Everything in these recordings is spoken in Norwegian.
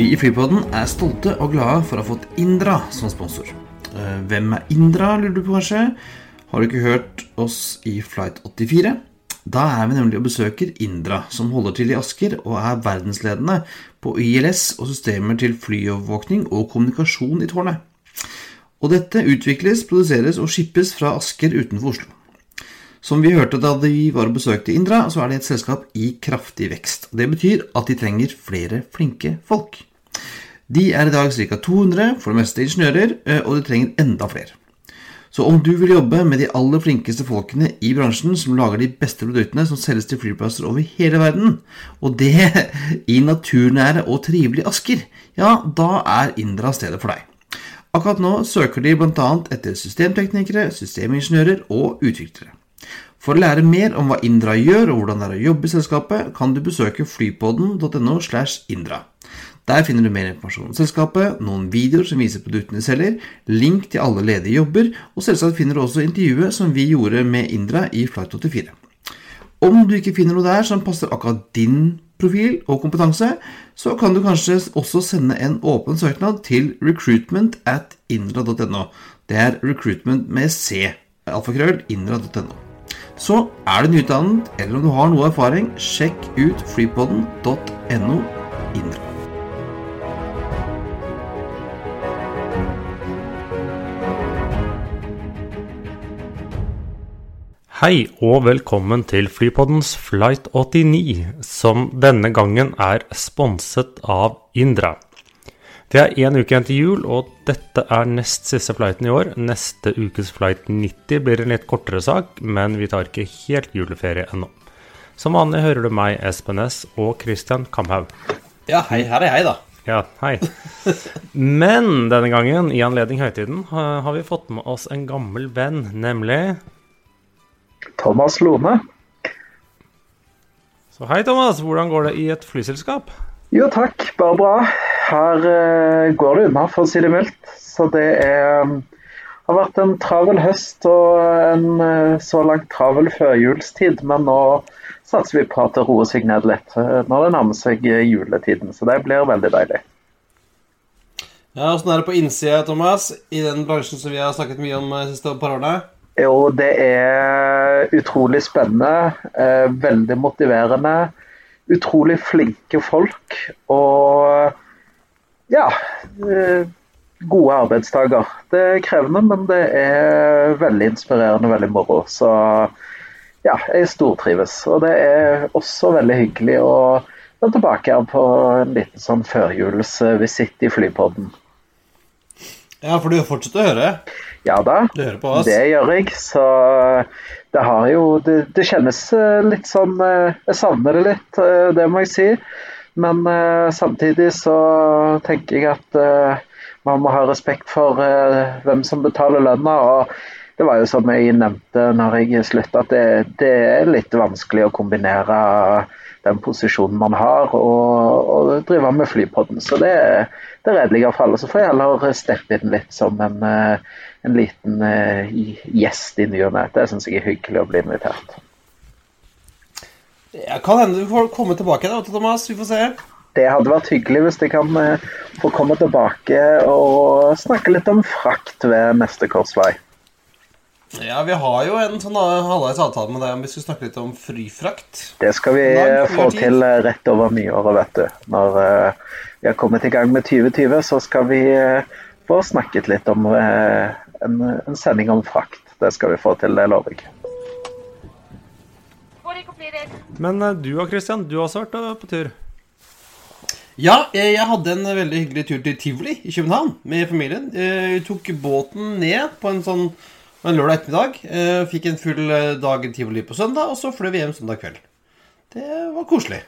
Vi i Flypodden er stolte og glade for å ha fått Indra som sponsor. Eh, Hvem er Indra, lurer du på kanskje? Har du ikke hørt oss i Flight 84? Da er vi nemlig og besøker Indra, som holder til i Asker og er verdensledende på ILS og systemer til flyovervåkning og kommunikasjon i tårnet. Og dette utvikles, produseres og skippes fra Asker utenfor Oslo. Som vi hørte da vi var og besøkte Indra, så er det et selskap i kraftig vekst. Det betyr at de trenger flere flinke folk. De er i dag ca. 200, for det meste ingeniører, eh, og de trenger enda flere. Så om du vil jobbe med de aller flinkeste folkene i bransjen som lager de beste produktene som selges til flyplasser over hele verden, og det i naturnære og trivelige Asker, ja, da er Indra stedet for deg. Akkurat nå søker de bl.a. etter systemteknikere, systemingeniører og utviklere. For å lære mer om hva Indra gjør og hvordan det er å jobbe i selskapet, kan du besøke flypodden.no slash indra. Der finner du mer informasjon om selskapet, noen videoer som viser produktene de selger, link til alle ledige jobber, og selvsagt finner du også intervjuet som vi gjorde med Indra i Flight 84. Om du ikke finner noe der som passer akkurat din profil og kompetanse, så kan du kanskje også sende en åpen søknad til recruitment at indra.no. Det er recruitment med C. Alfakrøll indra.no. Så er du nyutdannet, eller om du har noe erfaring, sjekk ut freepoden.no indra. Hei og velkommen til Flypoddens Flight 89, som denne gangen er sponset av Indra. Det er én uke igjen til jul, og dette er nest siste flighten i år. Neste ukes flight 90 blir en litt kortere sak, men vi tar ikke helt juleferie ennå. Som vanlig hører du meg, Espen S, og Christian Kamhaug. Ja, hei, her er jeg, da. Ja, hei. Men denne gangen, i anledning høytiden, har vi fått med oss en gammel venn, nemlig Thomas Lone. Så hei, Thomas. Hvordan går det i et flyselskap? Jo takk, bare bra. Her uh, går det unna, for å si det mildt. Så det er, um, har vært en travel høst og en uh, så langt travel førjulstid. Men nå satser vi på at det roer seg ned litt uh, når det nærmer seg eh, juletiden. Så det blir veldig deilig. Ja, Åssen er det på innsida, Thomas, i den bransjen som vi har snakket mye om de siste par årene? Jo, det er utrolig spennende, eh, veldig motiverende. Utrolig flinke folk og ja eh, Gode arbeidstaker. Det er krevende, men det er veldig inspirerende og veldig moro. Så ja, jeg stortrives. Og det er også veldig hyggelig å være tilbake her på en liten sånn førjulsvisitt i Flypodden. Ja, for du fortsetter å høre. Ja da. Det gjør jeg, så det har jo Det, det kjennes eh, litt sånn eh, Jeg savner det litt, eh, det må jeg si. Men samtidig så tenker jeg at man må ha respekt for hvem som betaler lønna. Og det var jo som jeg nevnte når jeg slutta, at det, det er litt vanskelig å kombinere den posisjonen man har og, og drive med flypodden. Så det, det er redelig for alle. Så får jeg heller steppe inn litt som en, en liten eh, gjest i ny og ne. Det syns jeg er hyggelig å bli invitert. Ja, kan hende du får komme tilbake da, Thomas. Vi får se. Det hadde vært hyggelig hvis jeg kan eh, få komme tilbake og snakke litt om frakt ved neste korsvei. Ja, vi har jo en sånn uh, halvveis avtale med deg om vi skulle snakke litt om fryfrakt. Det skal vi eh, få til eh, rett over nyåret, vet du. Når eh, vi har kommet i gang med 2020, så skal vi eh, få snakket litt om eh, en, en sending om frakt. Det skal vi få til, det lover jeg. Men eh, du og Christian, du har også vært eh, på tur. Ja, eh, jeg hadde en veldig hyggelig tur til Tivoli i København med familien. Eh, Vi tok båten ned på en sånn en lørdag ettermiddag. Eh, fikk en full dag i tivoli på søndag, og så fløy vi hjem søndag kveld. Det var koselig.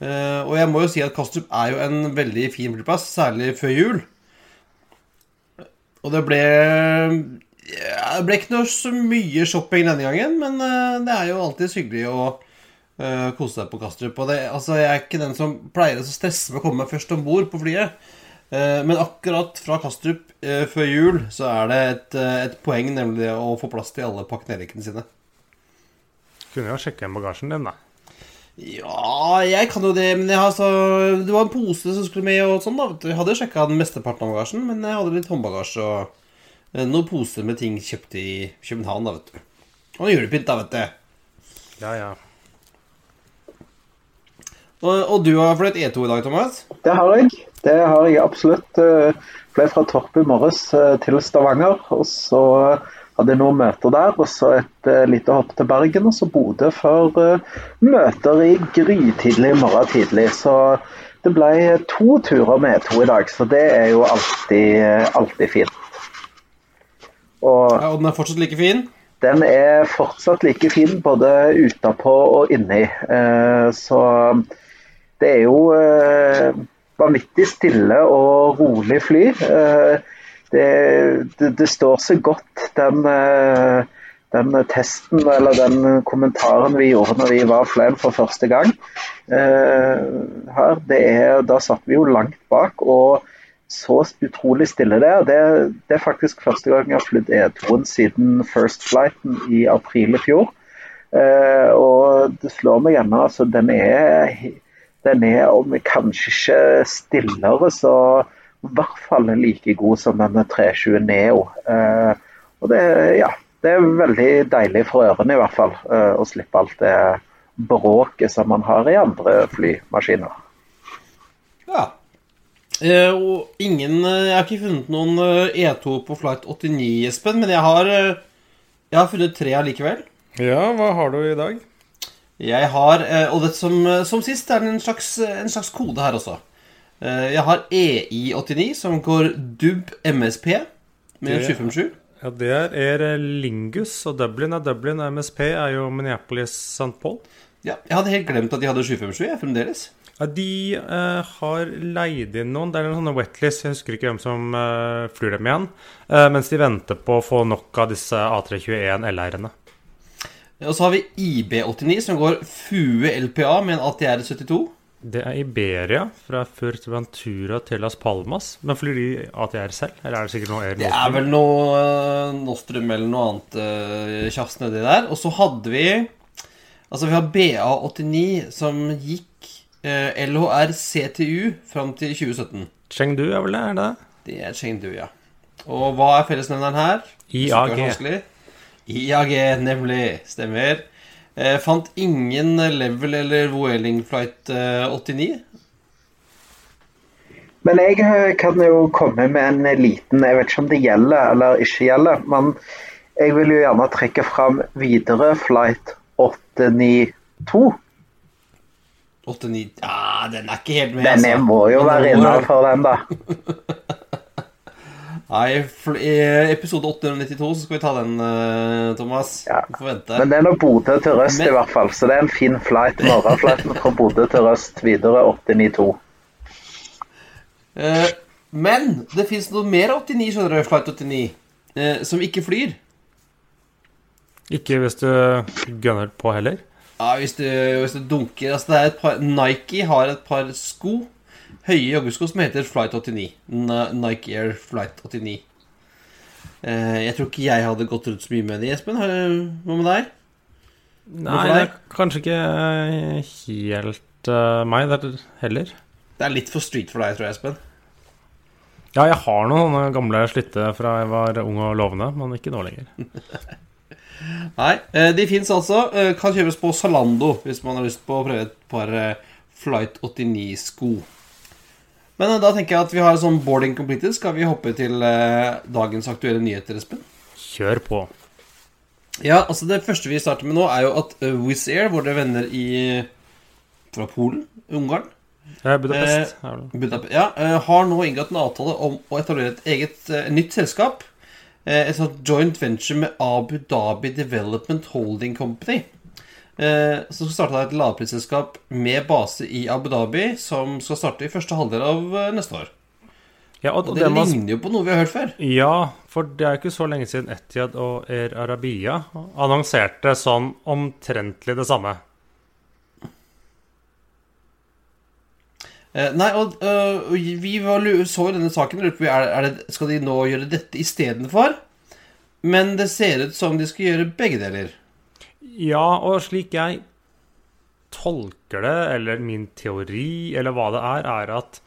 Eh, og jeg må jo si at Kastrup er jo en veldig fin flyplass, særlig før jul. Og det ble ja, Det ble ikke noe så mye shopping denne gangen, men uh, det er jo alltid hyggelig å uh, kose seg på Kastrup. Og det, altså, jeg er ikke den som pleier å stresse med å komme meg først om bord på flyet. Uh, men akkurat fra Kastrup før jul så er det et, et poeng, nemlig å få plass til alle pakkenerikkene sine. Kunne jo sjekke igjen bagasjen din, da. Ja, jeg kan jo det, men jeg har så, det var en pose som skulle med. og sånn da. Jeg hadde sjekka den mesteparten av bagasjen, men jeg hadde litt håndbagasje og eh, noen poser med ting kjøpt i København. da, vet du. Og julepynt, da, vet du. Ja, ja. Og, og du har fløyet E2 i dag, Thomas? Det har jeg. Det har jeg absolutt. Fløy fra Torp i morges eh, til Stavanger. og Så hadde noen møter der, og så et uh, lite hopp til Bergen, og så Bodø for uh, møter i grytidlig morgen tidlig. Så det ble to turer med E2 i dag, så det er jo alltid, eh, alltid fint. Og Ja, og den er fortsatt like fin? den er fortsatt like fin både utapå og inni. Uh, Så det er jo eh, vanvittig stille og rolig fly. Eh, Det, det, det står så godt, den, eh, den testen eller den kommentaren vi gjorde når vi var fløyen for første gang. Eh, Her, er, da satt vi jo langt bak. og så utrolig stille det er. Det er faktisk første gang jeg har flydd E2-en siden First Flighten i april i fjor. Uh, og det slår meg ennå. altså den er, den er om kanskje ikke stillere, så i hvert fall like god som denne 320 Neo. Eh, og det, ja, det er veldig deilig for ørene i hvert fall, eh, å slippe alt det bråket som man har i andre flymaskiner. Ja. Eh, og ingen eh, Jeg har ikke funnet noen eh, E2 på flight 89, Espen, men jeg har, eh, jeg har funnet tre allikevel. Ja, hva har du i dag? Jeg har, og det som, som sist, er det en slags, en slags kode her også. Eh, Jeg har EI89, som går DUB MSP med Det- 757. Ja, Det er Air Lingus, og Dublin er Dublin. MSP er jo Minneapolis St. Paul. Ja, jeg hadde helt glemt at de hadde 757, jeg, fremdeles. Ja, de eh, har leid inn noen. Det er en sånn wetlist, jeg husker ikke hvem som eh, flyr dem igjen. eh, mens de venter på å få nok av disse A321 LR-ene. Og så har vi IB89, som går FUE LPA med en ATR 72. Det er Iberia fra Furtventura til Las Palmas. Men flyr de ATR selv, eller er det sikkert noe Air Det er vel noe eh, Nostrum eller noe annet uh, tjafs nedi der. Og så hadde vi Altså, vi har BA89, som gikk uh, LHR CTU fram til 2017. Chengdu er vel det? er det det? Er Chengdu, ja. Og hva er fellesnevneren her? IAG. IAG, nemlig. Stemmer. Eh, fant ingen level eller Vueling flight eh, 89. Men jeg eh, kan jo komme med en liten Jeg vet ikke om det gjelder eller ikke gjelder, men jeg vil jo gjerne trekke fram videre flight 892. 89 Ja, den er ikke helt med. Den altså. må jo være innafor den, da. Nei, i episode 892 så skal vi ta den, eh, Thomas. Ja. Du får vente. Men det er nå Bodø til Røst Men- i hvert fall, så det er en fin flight. Morgenflighten fra Bodø til Røst videre 892. Eh, men det fins noe mer 89, skjønner du, Flight 89, eh, som ikke flyr. Ikke hvis du gunner på heller. Ja, hvis du, hvis du dunker altså det er et par, Nike har et par sko, høye joggesko, som heter Flight 89. Nike Air Flight 89. Eh, jeg tror ikke jeg hadde gått rundt så mye med det, Espen. Hva med deg? Nei, det det? er kanskje ikke helt uh, meg der heller. Det er litt for street for deg, tror jeg, Espen. Ja, jeg har noen gamle slitte fra jeg var ung og lovende, men ikke nå lenger. Nei, eh, de fins altså. eh, Kan kjøpes på Zalando hvis man har lyst på å prøve et par eh, Flight 89-sko. Men eh, da tenker jeg at vi har sånn boarding completed. Skal vi hoppe til eh, dagens aktuelle nyheter, Espen? Kjør på. Ja, altså Det første vi starter med nå, er jo at uh, Wizz Air, våre venner i fra Polen, Ungarn, Eh, Budapest. Eh. Budapest, ja, eh, har nå inngått en avtale om å etablere et eget eh, nytt selskap et sånt joint venture med Abu Dhabi Development Holding Company. Eh, som skal starte et lavprisselskap med base i Abu Dhabi, som skal starte i første halvdel av eh, neste år. Ja, og, Og det det man... ligner jo på noe vi har hørt før. Ja, for det er jo ikke så lenge siden Etiad og Air Arabia annonserte sånn omtrentlig det samme. Eh, nei, og øh, vi var, så jo denne saken lurte på er, er det, Skal de nå gjøre dette istedenfor? Men det ser ut som de skal gjøre begge deler. Ja, og slik jeg tolker det, eller min teori, eller hva det er, er at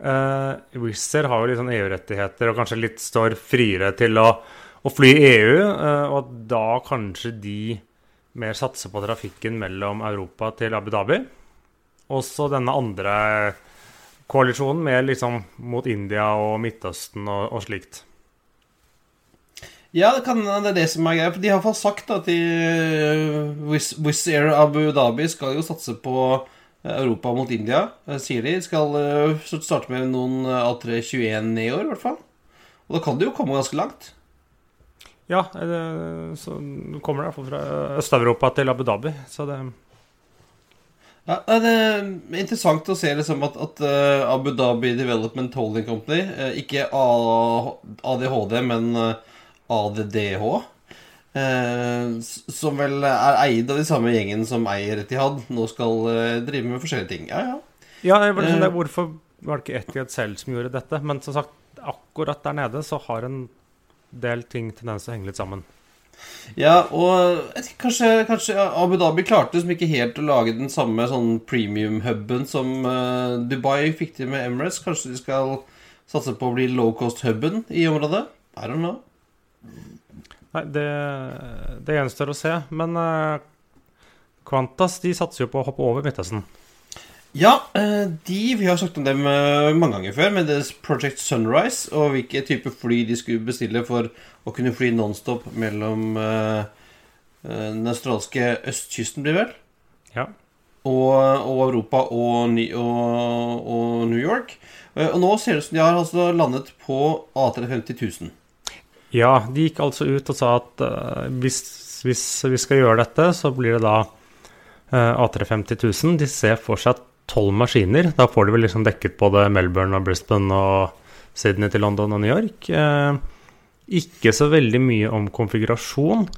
uh, Wizz Air har jo litt sånn EU-rettigheter og kanskje litt står friere til å, å fly i EU, uh, og da kanskje de mer satser på trafikken mellom Europa til Abu Dhabi. Også denne andre koalisjonen mer liksom mot India og Midtøsten og, og slikt. Ja, det, kan, det er det som er greia. For de har fall sagt at øh, Wizz Air Abu Dhabi skal jo satse på øh, Europa mot India, øh, sier de. Skal starte med noen øh, A321 i år, i hvert fall. Og da kan det jo komme ganske langt. Ja, det, så kommer det iallfall fra Øst-Europa til Abu Dhabi. Så det Ja, det er interessant å se liksom at, at Abu Dhabi Development Holding Company, ikke ADHD, men ADDH, Eh, som vel er eid av de samme gjengen som eier Etihad, nå skal eh, drive med forskjellige ting. Ja, ja. Ja, jeg liksom Eh. hvorfor var det ikke Etihad selv som gjorde dette? Men som sagt, akkurat der nede så har en del ting tendens til å henge litt sammen. Ja, og kanskje, kanskje Abu Dhabi klarte liksom ikke helt å lage den samme sånn premium-huben som eh, Dubai fikk til med Emirates. Kanskje de skal satse på å bli low cost-huben i området? I don't know. Nei, det, det gjenstår å se. Men uh, Qantas de satser jo på å hoppe over Midtøsten. Ja, eh, de Vi har snakket om dem eh, mange ganger før, med deres Project Sunrise, og hvilke type fly de skulle bestille for å kunne fly nonstop mellom eh, den australske østkysten, blir vel? Ja. og, og Europa og, og, og New York. Og nå ser det ut som de har altså landet på A350 000. ja, de gikk altså ut og sa at uh, hvis, hvis vi skal gjøre dette, så blir det da uh, A350 000. De ser for seg tolv maskiner. Da får de vel liksom dekket både Melbourne og Brisbane og Sydney til London og New York. Uh, ikke så veldig mye om konfigurasjon.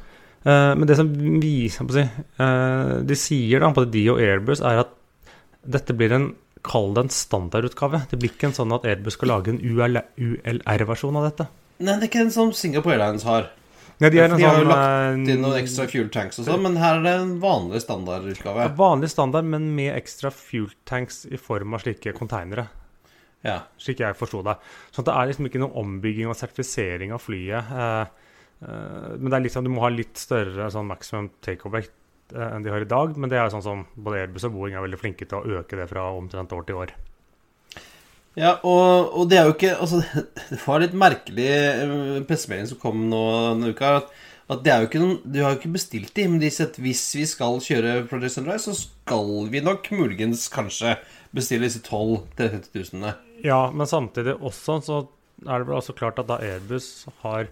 Eh, men det som vi si, de sier da, både de og Airbus, er at dette blir en Kall det en standardutgave. Det blir ikke en sånn at Airbus skal lage en ULR-versjon av dette. Nei, det er ikke den som Singapore Airlines har. Ja, de, de har jo sånn, lagt eh, inn noen ekstra fuel tanks og sånn, men her er det en vanlig standardutgave. Vanlig standard, men med ekstra fuel tanks i form av slike konteinere. Ja. Slik jeg forsto det. Sånn at det er liksom ikke noen ombygging og sertifisering av flyet. Eh, eh, men det er liksom, du må ha litt større sånn maximum takeover-vekt eh, enn de har i dag. Men det er sånn som både Airbus og Boeing er veldig flinke til å øke det fra omtrent år til år. Ja, og, og det er jo ikke Altså, det var litt merkelig eh, pressemelding som kom nå denne uka. At, at det er jo ikke noen Du har jo ikke bestilt de, men de sier at hvis vi skal kjøre Project Sunrise, så skal vi nok muligens kanskje bestille disse 12 350 000. Ja, men samtidig også så er det vel også klart at da Airbus har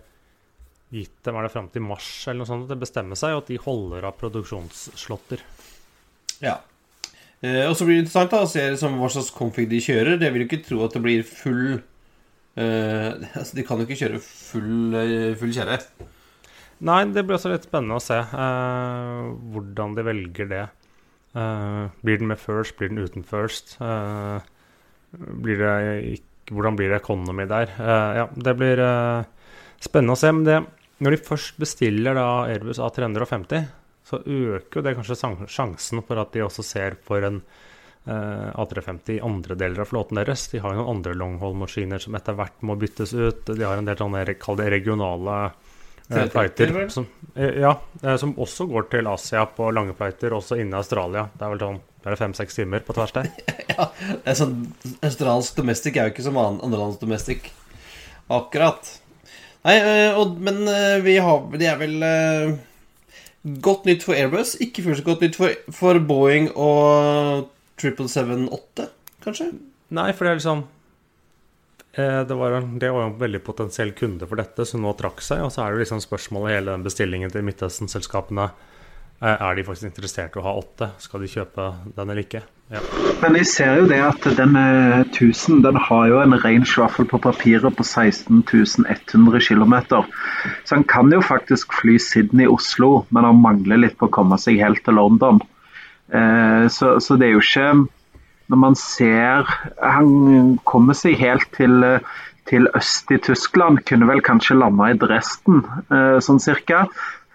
gitt dem er det fram til mars eller noe sånt at det bestemmer seg, og at de holder av produksjonsslåtter. Ja. Eh, og så blir det interessant da å se liksom, hva slags config de kjører. Det vil jo ikke tro at det blir full eh, altså, De kan jo ikke kjøre full, eh, full kjerre. Nei, det blir også litt spennende å se hvordan de velger det. Blir den med first, blir den uten first? Blir det ikke, hvordan blir det economy der? Uh, ja, det blir uh, spennende å se. Men det, når de først bestiller da Airbus A350, så øker jo det kanskje sjansen for at de også ser for en eh, A350 i andre deler av flåten deres. De har jo noen andre longhold-maskiner som etter hvert må byttes ut. De har en del sånne kall det regionale eh, flighter. Som, eh, ja, eh, som også går til Asia på lange flighter, også inne i Australia. Det er vel sånn det er fem-seks timer på tvers der. Ja, det er sånn Australsk domestic er jo ikke som andrelands domestic. Akkurat. Nei, og, men vi har Det er vel godt nytt for Airbus. Ikke fullt så godt nytt for, for Boeing og 777-8, kanskje? Nei, for det er liksom Eh, det var, det var en veldig potensiell kunde for dette, som nå trakk seg. Og så er det liksom spørsmålet hele den bestillingen til Midtøsten-selskapene. Eh, er de faktisk interessert i å ha åtte? Skal de kjøpe den eller ikke? Ja. Men jeg ser jo det at den 1000 den har jo en range raffle på papiret på 16 100 km. Så han kan jo faktisk fly Sydney-Oslo, men han mangler litt på å komme seg helt til London. Eh, så, så, det er jo ikke Når man ser Han kommer seg helt til, til øst i Tyskland. Kunne vel kanskje landa i Dresden, eh, sånn cirka,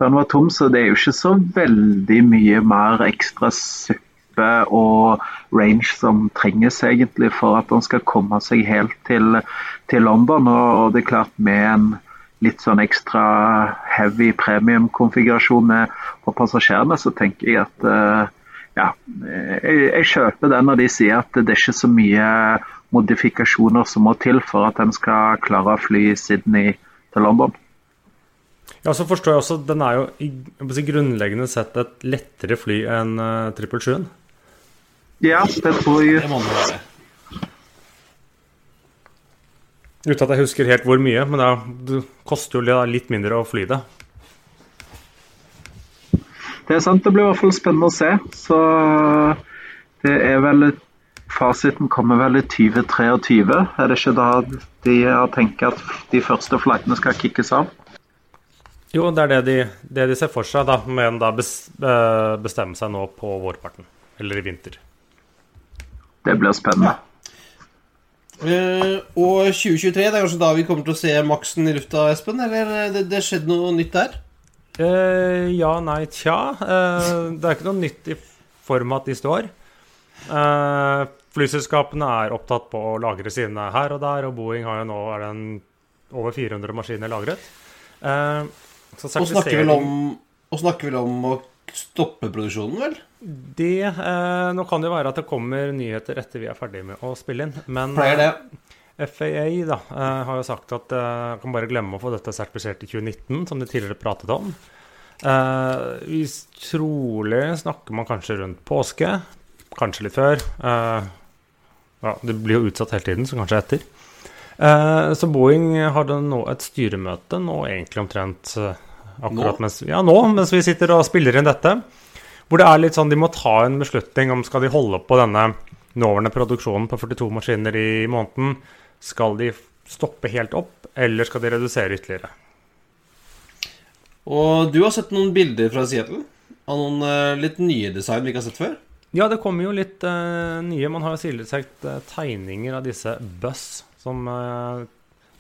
før han var tom. Så det er jo ikke så veldig mye mer ekstra suppe og range som trenges egentlig for at han skal komme seg helt til, til London. Og, det er klart med en litt sånn ekstra heavy premium-konfigurasjon på passasjerene, så tenker jeg at uh, ja, jeg, jeg, kjøper den når de sier at det er ikke så mye modifikasjoner som må til for at en skal klare å fly Sydney til London. Ja, så forstår jeg også Den er jo i grunnleggende sett et lettere fly enn uh, eh, 777. Ja, det tror jeg. Det må det være. Uten at jeg husker helt hvor mye, men det koster jo litt mindre å fly det. Det er sant, det blir i hvert fall spennende å se. Så det er vel Fasiten kommer vel i 2023. Er det ikke da de har tenkt at de første flightene skal kickes av? Jo, det er det de, det de ser for seg, da, men da eh, bestemme seg nå på vårparten. Eller i vinter. Det blir spennende. Uh, og 2023, det er kanskje da vi kommer til å se Maxen i lufta, Espen? Eller det, det skjedde noe nytt der? Uh, ja, nei, tja. Uh, det er ikke noe nytt i form av at de står. Uh, flyselskapene er opptatt på å lagre sine her og der, og Boeing har jo nå er den over 400 maskiner lagret. Og snakker vel om, og snakker vel om å stoppe produksjonen, vel? Det Nå kan det jo være at det kommer nyheter etter vi er ferdig med å spille inn, men Pleier det. FAA da, eh, har jo sagt at eh, kan bare glemme å få dette sertifisert i 2019, som de tidligere pratet om. Eh, trolig snakker man kanskje rundt påske, kanskje litt før. Eh, ja, det blir jo utsatt hele tiden, så kanskje etter. Så Boeing hadde nå et styremøte nå egentlig omtrent akkurat nå? mens Ja, nå, mens vi sitter og spiller inn dette. Hvor det er litt sånn de må ta en beslutning om skal de holde på denne nåværende produksjonen på 42 maskiner i måneden skal de stoppe helt opp, eller skal de redusere ytterligere? Og du har sett noen bilder fra Seattle av noen uh, litt nye design vi ikke har sett før? Ja, det kommer jo litt uh, nye. Man har jo tidligere sett uh, tegninger av disse Buss, som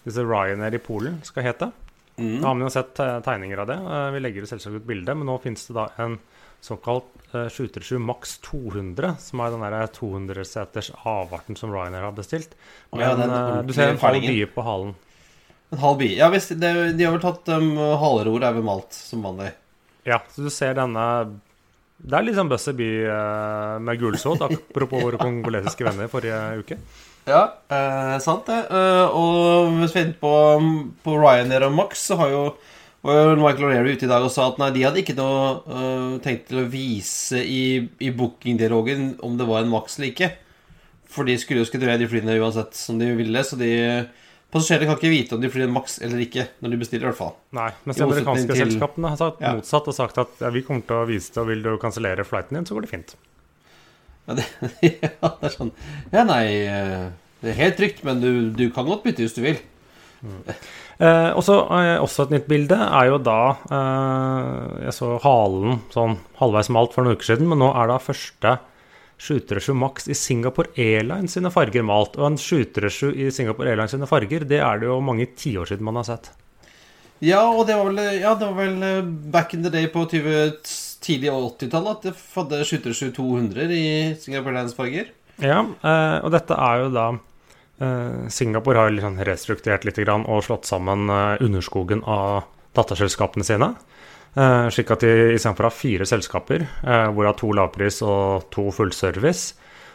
disse Ryanair i Polen skal hete. Mm. Da har man jo sett tegninger av det. vi legger jo selvsagt ut bilde, men nå finnes det da en såkalt uh, 737 Max 200, som er den 200-seters avarten som Ryanair har bestilt. Men ja, uh, du ser en halv bie på halen. En halv bie. Ja visst, de, har vel tatt um, haleror er vel malt som vanlig. Ja, så du ser denne Det er litt sånn Busser Bee uh, med gulsott, apropos våre kongolesiske venner forrige uke. Ja, eh, sant det. Eh, og hvis vi er inne på, på Ryanair og Max, så har jo og Michael O'Leary ute i dag og sa at nei, de hadde ikke noe uh, tenkt til å vise i, i bookingdialogen om det var en Max eller ikke. For de skulle jo skedulere de flyene uansett som de ville. Så de passasjerene kan ikke vite om de flyr en Max eller ikke når de bestiller. i hvert fall Nei, mens de amerikanske til... selskapene har sagt ja. motsatt og sagt at ja, vi kommer til å vise det, og vil du kansellere flighten din, så går det fint. Ja, det, ja, det er sånn Ja, nei eh, Det er helt trygt, men du, du kan godt bytte hvis du vil. Mm. Eh, også, eh, også, et nytt bilde er jo da eh, Jeg så halen sånn halvveis malt for noen uker siden, men nå er da første 737 Max i Singapore Airlines sine farger malt. Og en 737 i Singapore Airlines sine farger, det er det jo mange tiår siden man har sett. Ja, og det var vel, ja, det var vel eh, back in the day på 20, tidlig 80-tallet at det hadde 737 200 i Singapore Airlines farger. Ja, eh, og dette er jo da Uh, Singapore har liksom restrukturert litt og slått sammen uh, underskogen av datterselskapene sine. Slik at de istedenfor å ha fire selskaper, hvorav to lavpris og to fullservice,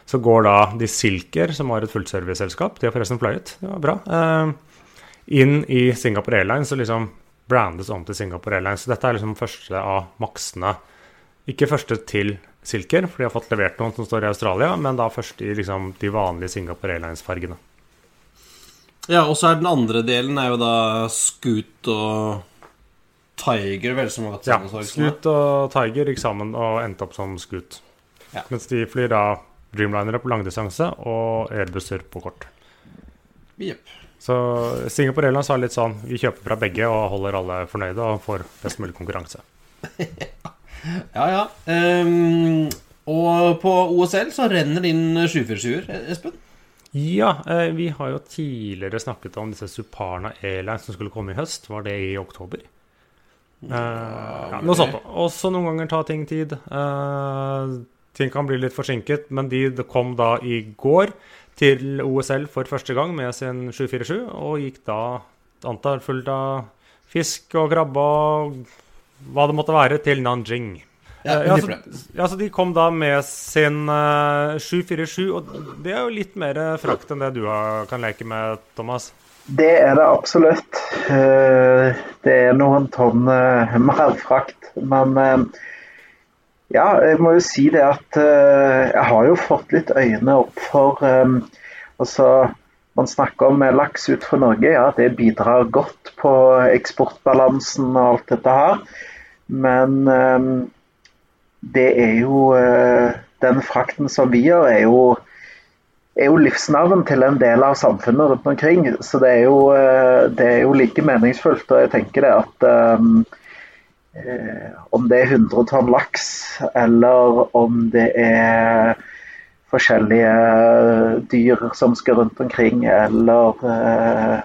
så går da de Silker, som har et fullserviceselskap, de har forresten fløyet, det var bra, inn i Singapore Airlines og liksom brandes om til Singapore Airlines. Så dette er liksom første av maksene. Ikke første til Silker, for de har fått levert noen som står i Australia, men da først i liksom de vanlige Singapore Airlines-fargene. Ja, og så er den andre delen er jo da Scoot og Tiger, vel, som har gått sammen. Ja. Scoot og Tiger gikk sammen og endte opp som Scoot. Ja. Mens de flyr da Dreamlinere på langdistanse og airbusser på kort. Yep. Så Singapore Airlines har litt sånn vi kjøper fra begge og holder alle fornøyde og får best mulig konkurranse. Ja, ja. Ehm, og på OSL så renner det inn 747-er, Espen. Ja, eh, vi har jo tidligere snakket om disse Suparna Airlines som skulle komme i høst. Var det i oktober? Eh, ja, noe sånt. Også noen ganger tar ting tid. Eh, ting kan bli litt forsinket, men de kom da i går til OSL for første gang med sin 747, og gikk da antar fullt av fisk og krabbe og hva det måtte være, til Nanjing. Ja, Eh, ja, så, ja, så De kom da med sin uh, 747, og det er jo litt mer frakt enn det du har, kan leke med, Thomas. Det er det absolutt. Uh, Det er noen tonn uh, mer frakt. Men eh, ja, jeg må jo si det at eh, jeg har jo fått litt øyne opp for um, altså, Man snakker om eh, laks ut fra Norge. Ja, det bidrar godt på eksportbalansen og alt dette her. Men eh, det er jo eh, Den frakten som vi gjør, er jo er jo livsnerven til en del av samfunnet rundt omkring. Så det er jo, eh, det er jo like meningsfullt. Og jeg tenker det at um, eh, om det er 100 tonn laks, eller om det er forskjellige dyr som skal rundt omkring, eller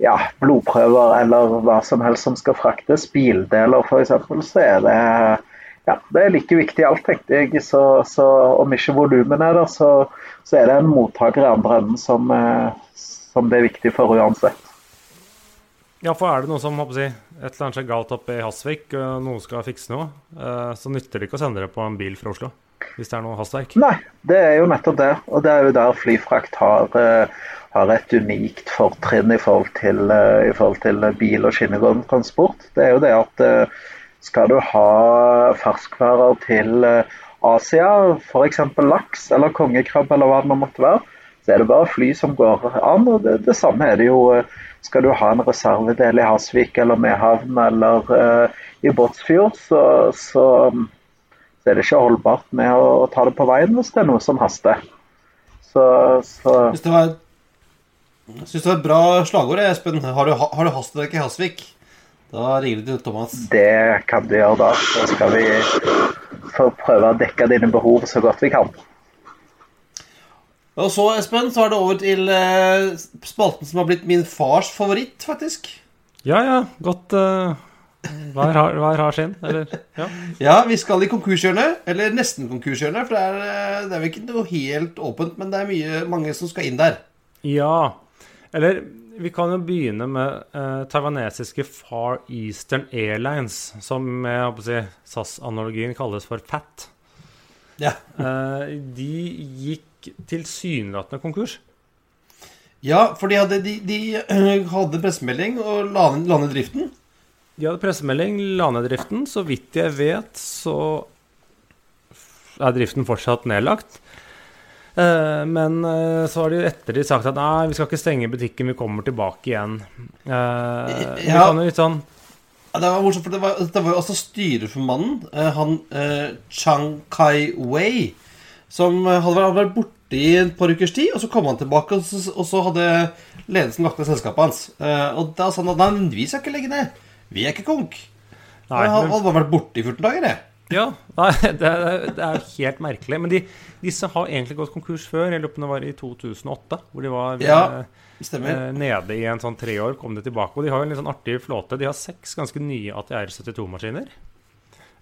ja, blodprøver, eller hva som helst som skal fraktes, bildeler f.eks., så er det ja, det er like viktig alt, tenkte jeg. Så, så om ikke volumet er der, så, så er det en mottaker i andre enden som, eh, som det er viktig for uansett. Ja, for er det noe som håper jeg, et eller annet skjer galt oppe i Hasvik, og noen skal fikse noe, eh, så nytter det ikke å sende det på en bil fra Oslo. Hvis det er noe hastverk. Nei, det er jo nettopp det. Og det er jo der flyfrakt har, eh, har et unikt fortrinn i forhold til, eh, i forhold til bil- og skinnegående transport. Det er jo det at eh, skal du ha ferskværer til Asia, f.eks. laks eller kongekrabbe eller hva det nå måtte være, så er det bare fly som går an. og Det, det samme er det jo skal du ha en reservedel i Hasvik eller Mehamn eller uh, i Båtsfjord, så, så, så er det ikke holdbart med å, å ta det på veien hvis det er noe som haster. Så, så Hvis det var jeg synes det var et bra slagord, Espen. Har du, har du hastverk i Hasvik? Da ringer du til Thomas. det kan du gjøre da. Så skal vi få prøve å dekke dine behov så godt vi kan. Og så, Espen, så er det over til eh, spalten som har blitt min fars favoritt, faktisk. Ja, ja, godt uh, hver, har, hver har sin, eller? Ja. Ja, vi skal i konkurshjørnet. Eller nesten konkurshjørnet, for det er, eh, det er vel ikke noe helt åpent, men det er mye, mange som skal inn der. ja. Eller vi kan jo begynne med eh, taiwanesiske Far Eastern Airlines, som med si, SAS-analogien kalles for FAT. Ja. Eh, de gikk tilsynelatende konkurs. Ja, for de hadde, de, de øh, hadde pressemelding og la ned driften. De hadde pressemelding, la ned driften. Så vidt jeg vet, så er driften fortsatt nedlagt. Eh, men eh, så har de etter de sagt at nei, vi skal ikke stenge butikken, vi kommer tilbake igjen. Eh, vi Ja. kan jo litt sånn Det var morsomt, for det var, det var jo også styreformannen, han Chang Kai-wei, som hadde vært- borte i et par ukers tid, og så kom han tilbake, og så, og så hadde ledelsen lagt ned selskapet hans. Eh, og da sa han at nei, vi skal ikke legge ned. Vi er ikke konk. Nei, han men- hadde bare vært borte i 14 dager, det. Ja, nei, det, er- det er helt merkelig. Men de, disse har egentlig gått konkurs før. Jeg lurer på om det var i 2008, hvor de var Ja. eh, eh, nede i en sånn tre år, kom de tilbake. Og de har en litt sånn artig flåte. De har seks ganske nye ATR 72-maskiner.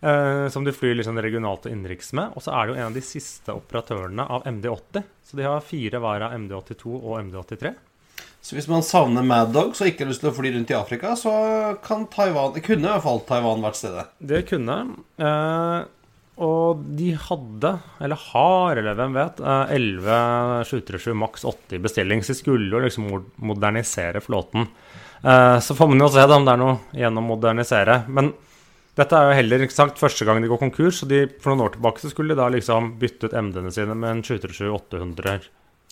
Eh, som de flyr sånn regionalt og innenriks med. Og så er det jo en av de siste operatørene av MD80. Så de har fire hver av MD82 og MD83. Så hvis man savner Mad Dogs og ikke har lyst til å fly rundt i Afrika, så kan Taiwan kunne i hvert fall Taiwan vært stedet. Det kunne. Eh, og de hadde, eller har, eller hvem vet, eh, 11 737 maks 80 i bestilling. Så de skulle jo liksom modernisere flåten. Eh, så får man jo se da om det er noe igjen å modernisere. Men dette er jo heller ikke sagt første gang de går konkurs. Så de, for noen år tilbake så skulle de da liksom bytte ut MD-ene sine med en 737 800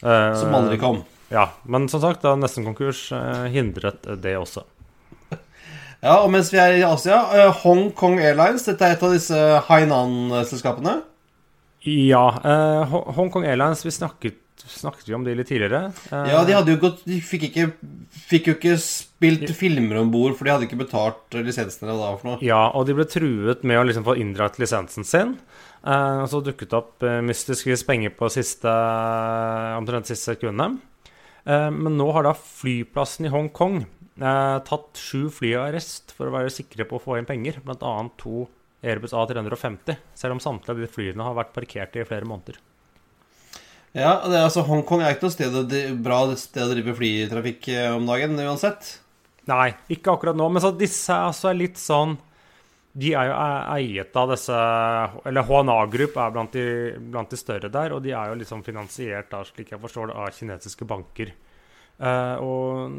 Eh, Som aldri kom. Ja, men som sagt, da nesten konkurs eh, hindret det også. Ja, og mens vi er i Asia, eh, Hong Kong Airlines, dette er et av disse Hainan-selskapene. Ja, eh, Hong Kong Airlines, vi snakket, snakket vi om det litt tidligere. Eh, Ja, de gått De fikk, ikke, fikk jo ikke spilt filmer om bord, for de hadde ikke betalt lisensen eller hva det for noe. Ja, og de ble truet med å liksom få inndratt lisensen sin. Eh, og så dukket det opp mystiske mystisk vis penger på siste, omtrent siste sekundet. Eh, men nå har da flyplassen i Hongkong eh, tatt sju fly i arrest for å være sikre på å få inn penger, bl.a. to Airbus A350, selv om samtlige av de flyene har vært parkert i flere måneder. Ja, det er altså Hongkong er ikke noe sted bra sted å drive flytrafikk eh, om dagen uansett. Nei, ikke akkurat nå, men så disse altså er litt sånn De er jo e- eiet av disse Eller HNA Group er blant de, blant de større der, og de er jo liksom finansiert da, slik jeg forstår det, av kinesiske banker. Eh, og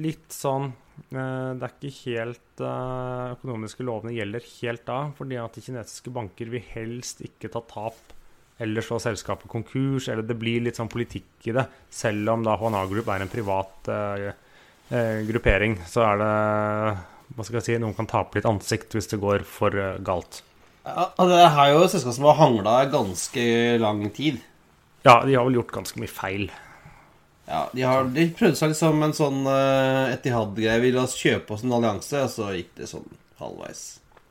litt sånn eh, Det er ikke helt eh, Økonomiske lovene gjelder helt da, fordi at de kinesiske banker vil helst ikke ta tap eller slå selskapet konkurs, eller det blir litt sånn politikk i det. Selv om da HNA Group er en privat eh, eh, gruppering, så er det hva skal jeg si, noen kan tape litt ansikt hvis det går for eh, galt. Ja, det er jo et selskap som har hangla ganske lang tid. Ja, de har vel gjort ganske mye feil. Ja, De, har, de prøvde seg liksom en sånn uh, Etihad-greie. Vi la oss kjøpe oss en allianse, og så gikk det sånn halvveis.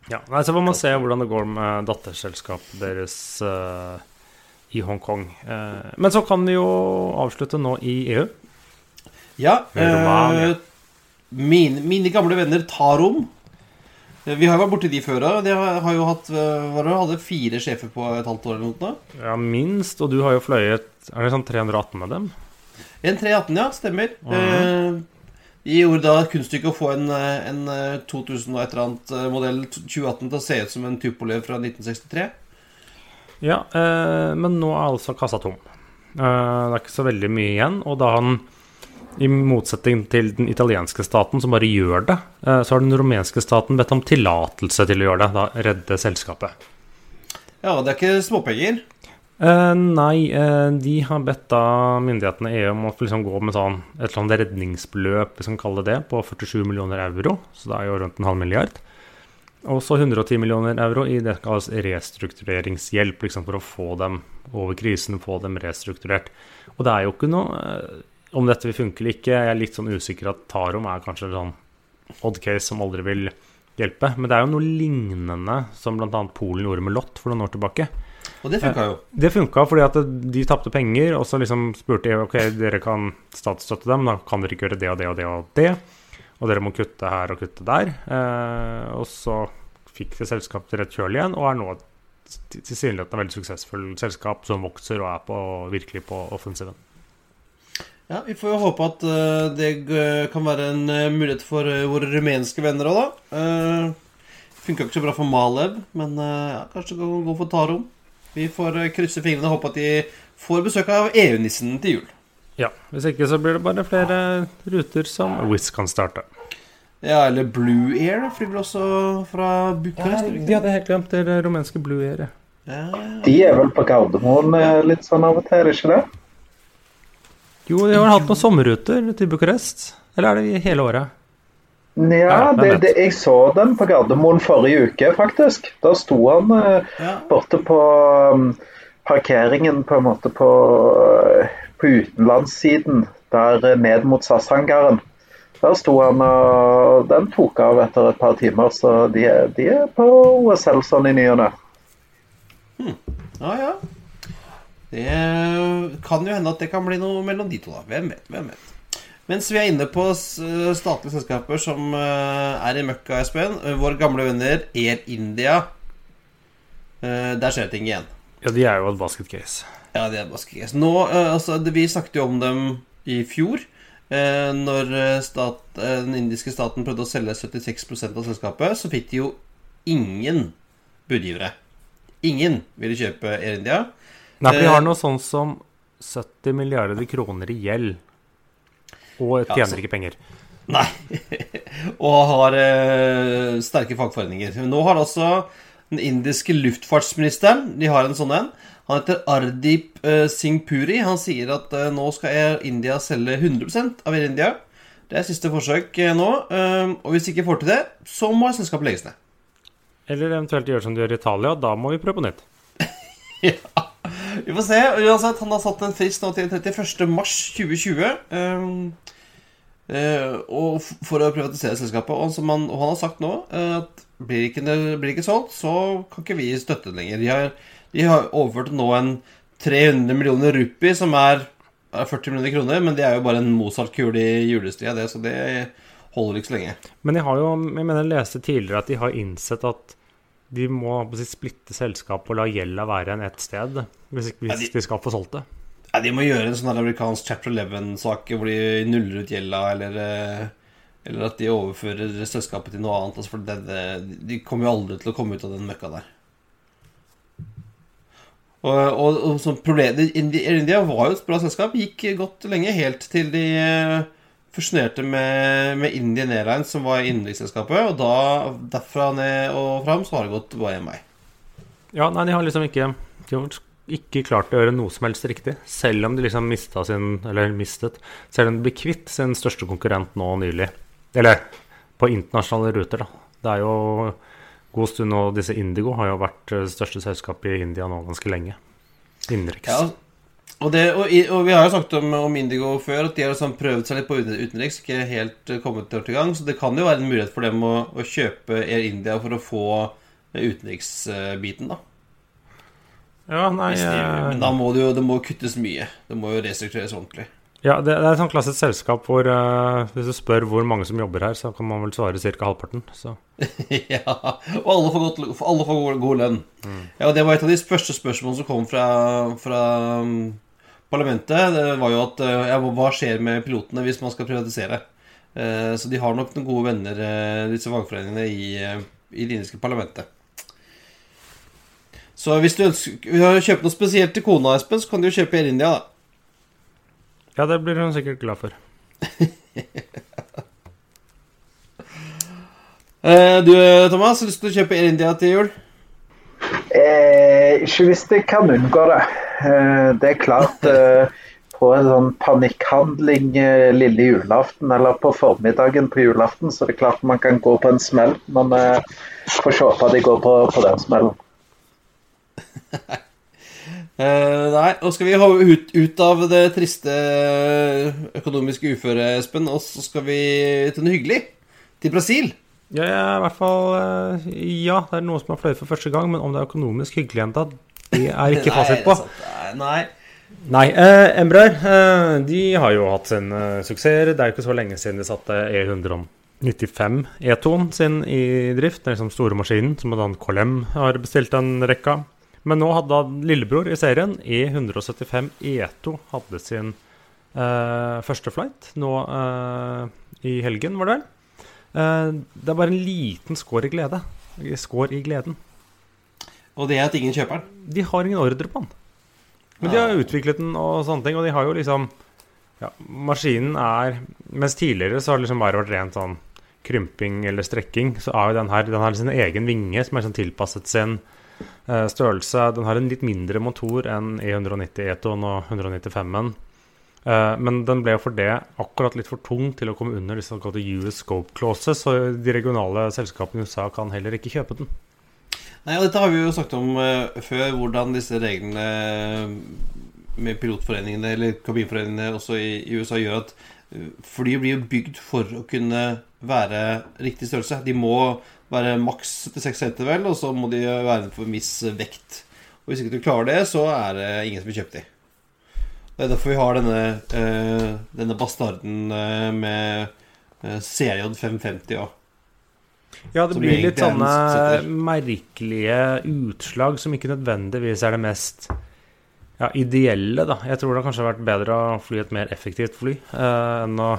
Ja, nei, Så får man se hvordan det går med datterselskapet deres uh, i Hongkong. Uh, men så kan vi jo avslutte nå i EU. Ja, Romania. Eh, mine, mine gamle venner Tarom Eh, Vi har jo vært borti de før, de har, jo hatt eh, var det, hadde fire sjefer på et halvt år eller noe. Ja, minst. Og du har jo fløyet Er det sånn 318 med dem? En 318, ja. Stemmer. Eh, de gjorde da kunststykket å få en, eh, en eh, 2000 og et eller annet eh, modell 2018 til å se ut som en Tupolev fra 1963. Ja, eh, men nå er altså kassa tom. Eh, det er ikke så veldig mye igjen. Og da han, i motsetning til den italienske staten, som bare gjør det, eh, så har den rumenske staten bedt om tillatelse til å gjøre det. Da redde selskapet. Ja, det er ikke småpenger. Eh, nei, eh, de har bedt da myndighetene i EU om å liksom gå med sånn et eller annet redningsbeløp, hvis man kaller det det, på 47 millioner euro. Så det er jo rundt en halv milliard. Og så 110 millioner euro i det kalles restruktureringshjelp, liksom for å få dem over krisen, få dem restrukturert. Og det er jo ikke noe eh, Om dette vil funke eller ikke, jeg er litt sånn usikker at Tarom er kanskje en sånn odd case som aldri vil hjelpe. Men det er jo noe lignende som bl.a. Polen gjorde med Lott for noen år tilbake. Og det funka jo. Det funka fordi at de tapte penger, og så liksom spurte jeg ok, dere kan statsstøtte dem, da kan dere ikke gjøre det og det og det og det. Og dere må kutte her og kutte der. Eh, og så fikk det selskapet rett kjøl igjen, og er nå tilsynelatende veldig suksessfullt selskap som vokser og er på, virkelig på offensiven. Ja, Vi får jo håpe at uh, det kan være en uh, mulighet for uh, våre rumenske venner òg, da. Uh, Funka ikke så bra for Malev, men ja, kanskje det kan gå for Tarom. Vi får krysse fingrene og håpe at de får besøk av EU-nissen til jul. Ja, Hvis ikke så blir det bare flere ruter som Wizz kan starte. Ja, eller Blue Air da, flyr vel også fra Bucharest? Ja, de hadde helt glemt det rumenske Blue Air. Ja, De er vel på Gardermoen litt sånn av og til, er det ikke det? Jo, de har hatt noen sommerruter til Bucuresti. Eller er det hele året? Ja, det, det, jeg så den på Gardermoen forrige uke, faktisk. Da sto han eh, ja. borte på um, parkeringen på en måte på, eh, på utenlandssiden, der eh, ned mot SAS-hangaren. Der sto han, og den tok av etter et par timer, så de, de er på OSL sånn i ny og ne. ja, ja. Det kan jo hende at det kan bli noe mellom de to, da. Hvem vet? hvem vet Mens vi er inne på statlige selskaper som eh, er i møkka, Espen. eh, Våre gamle venner Air India. eh, Der skjer ting igjen. Ja, de er jo et basket case. Ja, de er bare skres. Nå, eh, altså, Vi snakket jo om dem i fjor. Eh, når eh, stat, eh, den indiske staten prøvde å selge 76% av selskapet, så fikk de jo ingen budgivere. Ingen ville kjøpe Air India. Nei, for Eh, har noe sånn som 70 milliarder kroner i gjeld. Og Ja, tjener så- ikke penger. Nei. og har eh, sterke fagforeninger. Nå har altså den indiske luftfartsministeren De har en sånn en. Han heter Ardip eh, Singh Puri. Han sier at eh, nå skal India selge 100 av Air India. Det er siste forsøk eh, nå. eh, og hvis ikke får til det, så må selskapet legges ned. Eller eventuelt gjøre som de gjør i Italia, da må vi prøve på nytt. Ja, vi får se. Uansett, han har satt en frist nå til 31. mars 2020. Um, uh, og for å privatisere selskapet. Og, han, og han har sagt nå eh, at blir ikke, blir ikke solgt, så kan ikke vi støtte det lenger. De har, de har overført nå en 300 millioner rupi, som er 40 millioner kroner, men det er jo bare en Mozart-kule i julestria, det, så det holder ikke så lenge. Men jeg har jo, jeg mener jeg leste tidligere at de har innsett at de må splitte selskapet og la gjelda være enn ett sted, hvis, hvis Ja, de- de skal få solgt det. Ja, De må gjøre en sånn amerikansk chapter 11-sak hvor de nuller ut gjelda, eller, eh, eller at de overfører selskapet til noe annet. Altså for det, de kommer jo aldri til å komme ut av den møkka der. Og, og, og som problem, Indi- Air India var jo et bra selskap, gikk godt lenge, helt til de eh, fusjonerte med, med Indian Airlines, som var innenriksselskapet. Og da, derfra ned og fram, så har det gått bare én vei. Ja, nei, de har liksom ikke ikke klart å gjøre noe som helst riktig, selv om de liksom mista sin Eller mistet Selv om de ble kvitt sin største konkurrent nå nylig. Eller på internasjonale ruter, da. Det er jo god stund nå Disse Indigo har jo vært største selskapet i India nå ganske lenge. Innenriks. Ja, og, det, og, og vi har jo snakket om, om Indigo før, at de har liksom prøvd seg litt på utenriks, ikke helt eh, kommet til gang. Så det kan jo være en mulighet for dem å, å kjøpe Air India for å få eh, utenriksbiten, da. Ja, nei de, eh, men da må det jo det må kuttes mye. Det må jo restruktureres ordentlig. Ja, det, er et sånt klassisk selskap hvor uh, hvis du spør hvor mange som jobber her, så kan man vel svare ca. halvparten. Så. ja, og alle får, godt, alle får god, god lønn. Ja, og Det var et av de første spørsmålene som kom fra, fra um, parlamentet. Det var jo at uh, ja, hva skjer med pilotene hvis man skal privatisere? Uh, så de har nok noen gode venner, uh, disse fagforeningene, i, eh, i det indiske parlamentet. Så hvis du ønsker å kjøpe noe spesielt til kona, Espen, så kan du jo kjøpe Air India, da. Ja, det blir hun sikkert glad for. Eh, du, Thomas, har du lyst til å kjøpe Air India til jul? Eh, ikke hvis jeg kan unngå det. Eh, det er klart eh, På en sånn panikkhandling eh, lille julaften eller på formiddagen på julaften, så det er klart man kan gå på en smell. Men eh, får se på at de går på, på den smellen. Eh, nei, nå skal vi ha ut, ut av det triste økonomiske uføret, Espen, og så skal vi til noe hyggelig. Til Brasil. Ja, i hvert fall eh, Ja, det er noe som har fløyet for første gang, men om det er økonomisk hyggelig ennå, det er ikke fasit på. Nei. Nei, eh, Embraer eh, de har jo hatt sin eh, suksess. Det er jo ikke så lenge siden de satte E195 E2-en sin i drift. Den liksom store maskinen som bl.a. KLM har bestilt en rekke av. Men nå hadde da lillebror i serien, E175 E2, hadde sin eh, første flight nå eh, i helgen, var det vel? Eh, det er bare en liten skår i glede. Skår i gleden. Og det er at ingen kjøper den. De har ingen ordre på den. Men de har utviklet den og sånne ting, og de har jo liksom ja, Maskinen er Mens tidligere så har det liksom bare vært rent sånn krymping eller strekking, så er jo den her Den har sin egen vinge som er sånn tilpasset sin størrelse. Den har en litt mindre motor enn E190 E2 og 195-en. Eh, men den ble for det akkurat litt for tung til å komme under disse såkalte US scope clauses, så de regionale selskapene i USA kan heller ikke kjøpe den. Nei, og Dette har vi jo snakket om eh, før, hvordan disse reglene eh, med pilotforeningene eller kabinforeningene også i, USA gjør at eh, fly blir bygd for å kunne være riktig størrelse. De må være maks 76 cm, vel, og så må de være for en viss vekt. Og Hvis ikke du klarer det, så er det ingen som vil kjøpe de. Det er derfor vi har denne, eh, denne bastarden eh, med eh, CRJ 550 òg. Ja, det Som blir litt sånne merkelige utslag som ikke nødvendigvis er det mest ja, ideelle, da. Jeg tror det har kanskje vært bedre å fly et mer effektivt fly uh, enn å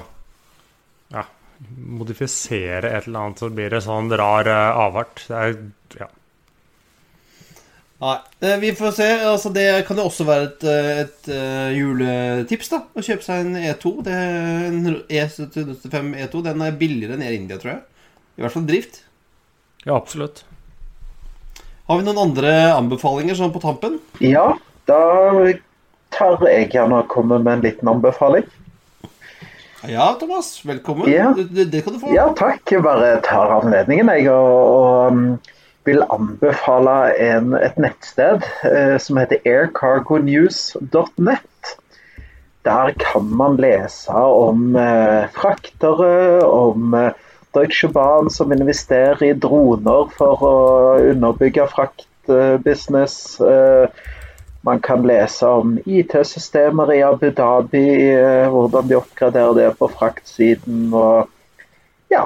ja, modifisere et eller annet, så blir det sånn rar uh, avart. Det er ja. Nei, eh, vi får se. Altså, det kan jo også være et, eh, et eh, juletips, da. Å kjøpe seg en E2. Det er en E75 E2. Den er billigere enn Air India, tror jeg. I hvert fall drift. ja, absolutt. Har vi noen andre anbefalinger sånn på tampen? Ja, Da tar jeg gjerne å komme med en liten anbefaling. Ja, Thomas. Velkommen. Ja. Det, det, kan du få. Ja, takk. Jeg bare tar anledningen, jeg. Og, og um, vil anbefale en, et nettsted eh, som heter aircargonews.net. Der kan man lese om eh, fraktere, om eh, Deutsche Bahn som investerer i droner for å underbygge fraktbusiness. Eh, man kan lese om IT-systemer i Abu Dhabi, eh, hvordan de oppgraderer det på fraktsiden. og ja,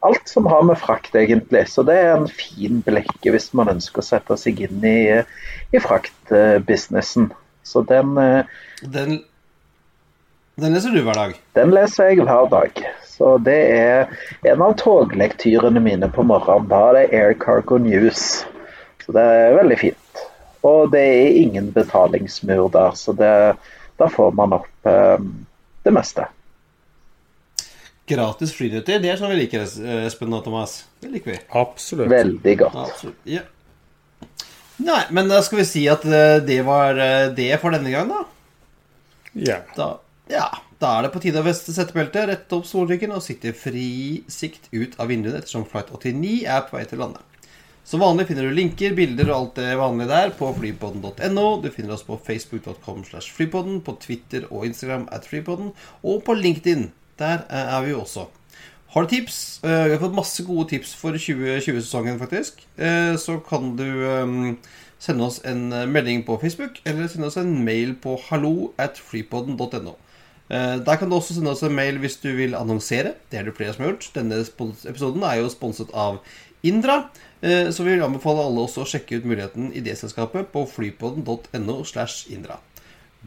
alt som har med frakt, egentlig. Så det er en fin blekke hvis man ønsker å sette seg inn i, i fraktbusinessen. Så den, eh, Den, den leser du hver dag. den leser jeg hver dag. Så det er en av toglektyrene mine på morgenen. Da er det Air Cargo News. Så det er veldig fint. Og det er ingen betalingsmur der, så det, da får man opp eh, det meste. Gratis flyruter. Det er sånn vi liker, Espen og Thomas. Det liker vi. Absolutt. Veldig godt. Absolutt. Ja. Nei, men da skal vi si at eh, det var eh, det for denne gang, da. Ja. Da, ja, da er det på tide å veste settebeltet, rette opp solryggen og sitte fri sikt ut av vinduene ettersom flight 89 er på vei til landet. Som vanlig finner du linker, bilder og alt det vanlige der på flypodden.no. Du finner oss på facebook.com slash flypodden, på Twitter og Instagram at flypodden, og på LinkedIn. Der eh, er vi også. Har du tips? Eh, Vi har fått masse gode tips for 2020-sesongen, faktisk. Eh, Så kan du eh, sende oss en melding på Facebook, eller sende oss en mail på hallo at flypodden.no. Der kan du også sende oss en mail hvis du vil annonsere. Det er det flere som har gjort. Denne episoden er jo sponset av Indra. eh, Så vi vil anbefale alle også å sjekke ut muligheten i det selskapet på flypodden.no slash Indra.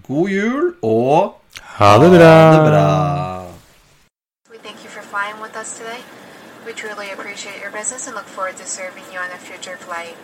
God jul og Ha det bra. ha det bra. We thank you for flying with us today. We truly appreciate your business and look forward to serving you on a future flight.